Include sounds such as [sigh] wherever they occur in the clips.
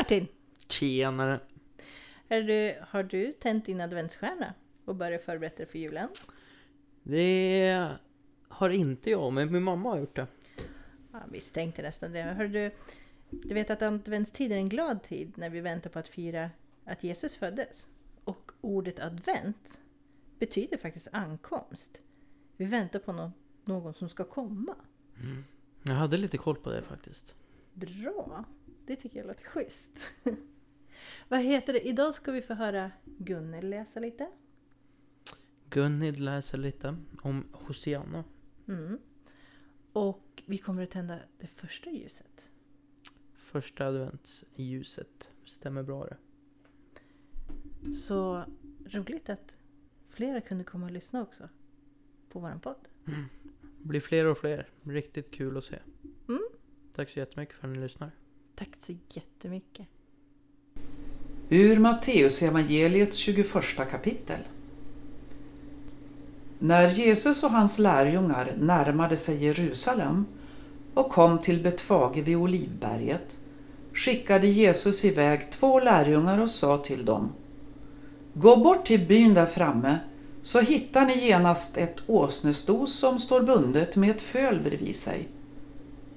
Martin! Tjenare! Är du, har du tänt din adventsstjärna och börjat förbereda dig för julen? Det har inte jag, men min mamma har gjort det. Ja, misstänkte nästan det. Hör du, du vet att adventstid är en glad tid när vi väntar på att fira att Jesus föddes. Och ordet advent betyder faktiskt ankomst. Vi väntar på någon, någon som ska komma. Jag hade lite koll på det faktiskt. Bra! Det tycker jag låter schysst. [laughs] Vad heter det? Idag ska vi få höra Gunnel läsa lite. Gunnid läser lite om Hosianna. Mm. Och vi kommer att tända det första ljuset. Första adventsljuset. Stämmer bra det. Så roligt att flera kunde komma och lyssna också på våran podd. Blir fler och fler. Riktigt kul att se. Mm. Tack så jättemycket för att ni lyssnar. Tack så jättemycket. Ur Matteus evangeliets 21 kapitel. När Jesus och hans lärjungar närmade sig Jerusalem och kom till Betfage vid Olivberget skickade Jesus iväg två lärjungar och sa till dem Gå bort till byn där framme så hittar ni genast ett åsnestos som står bundet med ett föl bredvid sig.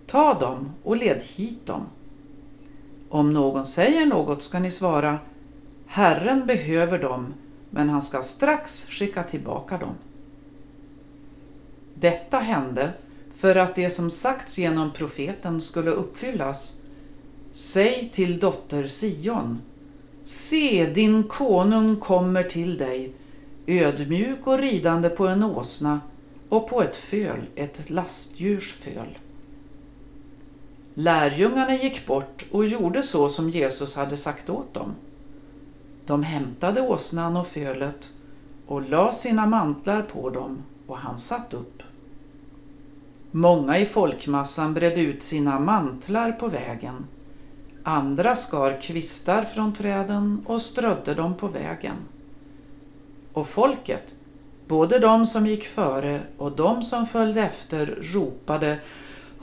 Ta dem och led hit dem. Om någon säger något ska ni svara Herren behöver dem, men han ska strax skicka tillbaka dem. Detta hände för att det som sagts genom profeten skulle uppfyllas. Säg till dotter Sion, se din konung kommer till dig, ödmjuk och ridande på en åsna och på ett föl, ett lastdjurs föl. Lärjungarna gick bort och gjorde så som Jesus hade sagt åt dem. De hämtade åsnan och fölet och la sina mantlar på dem och han satt upp. Många i folkmassan bredde ut sina mantlar på vägen. Andra skar kvistar från träden och strödde dem på vägen. Och folket, både de som gick före och de som följde efter, ropade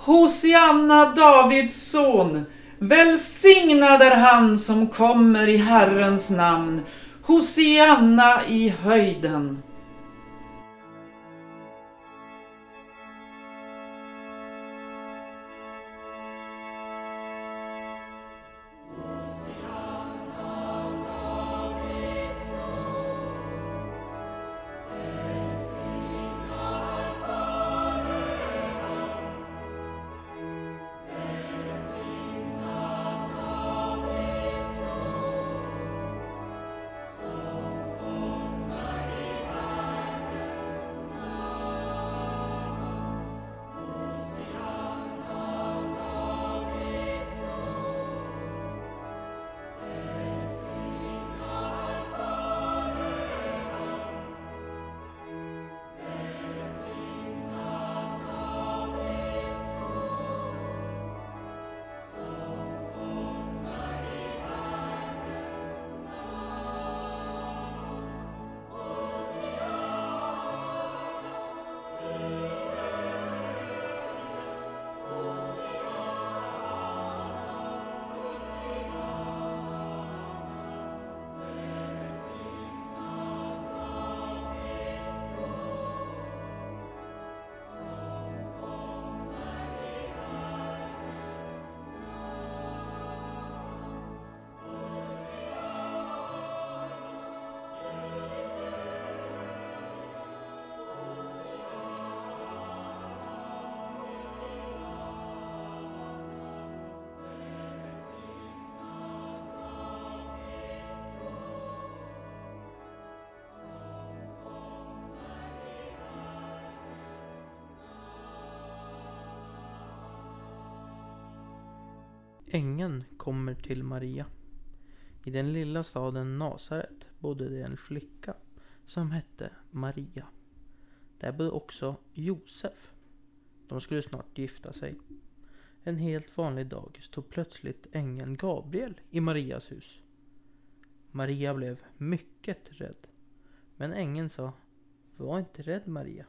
Hosianna, Davids son! Välsignad är han som kommer i Herrens namn. Hosianna i höjden. Ängeln kommer till Maria. I den lilla staden Nasaret bodde det en flicka som hette Maria. Där bodde också Josef. De skulle snart gifta sig. En helt vanlig dag stod plötsligt ängeln Gabriel i Marias hus. Maria blev mycket rädd. Men ängeln sa Var inte rädd Maria.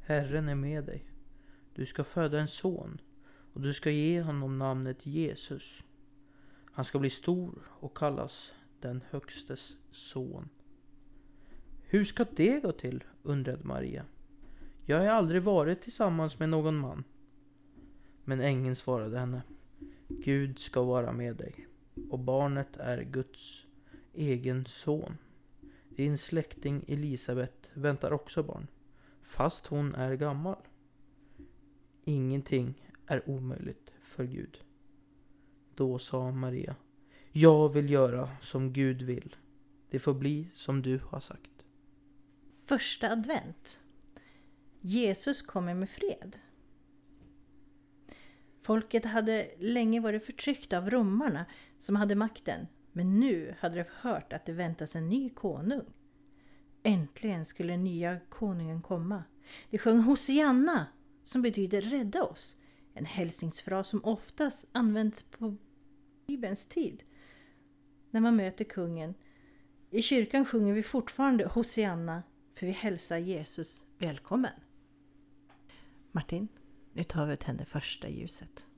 Herren är med dig. Du ska föda en son och du ska ge honom namnet Jesus. Han ska bli stor och kallas den högstes son. Hur ska det gå till? undrade Maria. Jag har aldrig varit tillsammans med någon man. Men ängeln svarade henne. Gud ska vara med dig och barnet är Guds egen son. Din släkting Elisabet väntar också barn, fast hon är gammal. Ingenting är omöjligt för Gud. Då sa Maria, jag vill göra som Gud vill. Det får bli som du har sagt. Första advent. Jesus kommer med fred. Folket hade länge varit förtryckta av romarna som hade makten, men nu hade de hört att det väntas en ny konung. Äntligen skulle den nya konungen komma. De sjöng Hosianna, som betyder rädda oss. En hälsningsfras som oftast används på Bibelns tid. När man möter kungen. I kyrkan sjunger vi fortfarande Hosianna, för vi hälsar Jesus välkommen. Martin, nu tar vi och tänder första ljuset.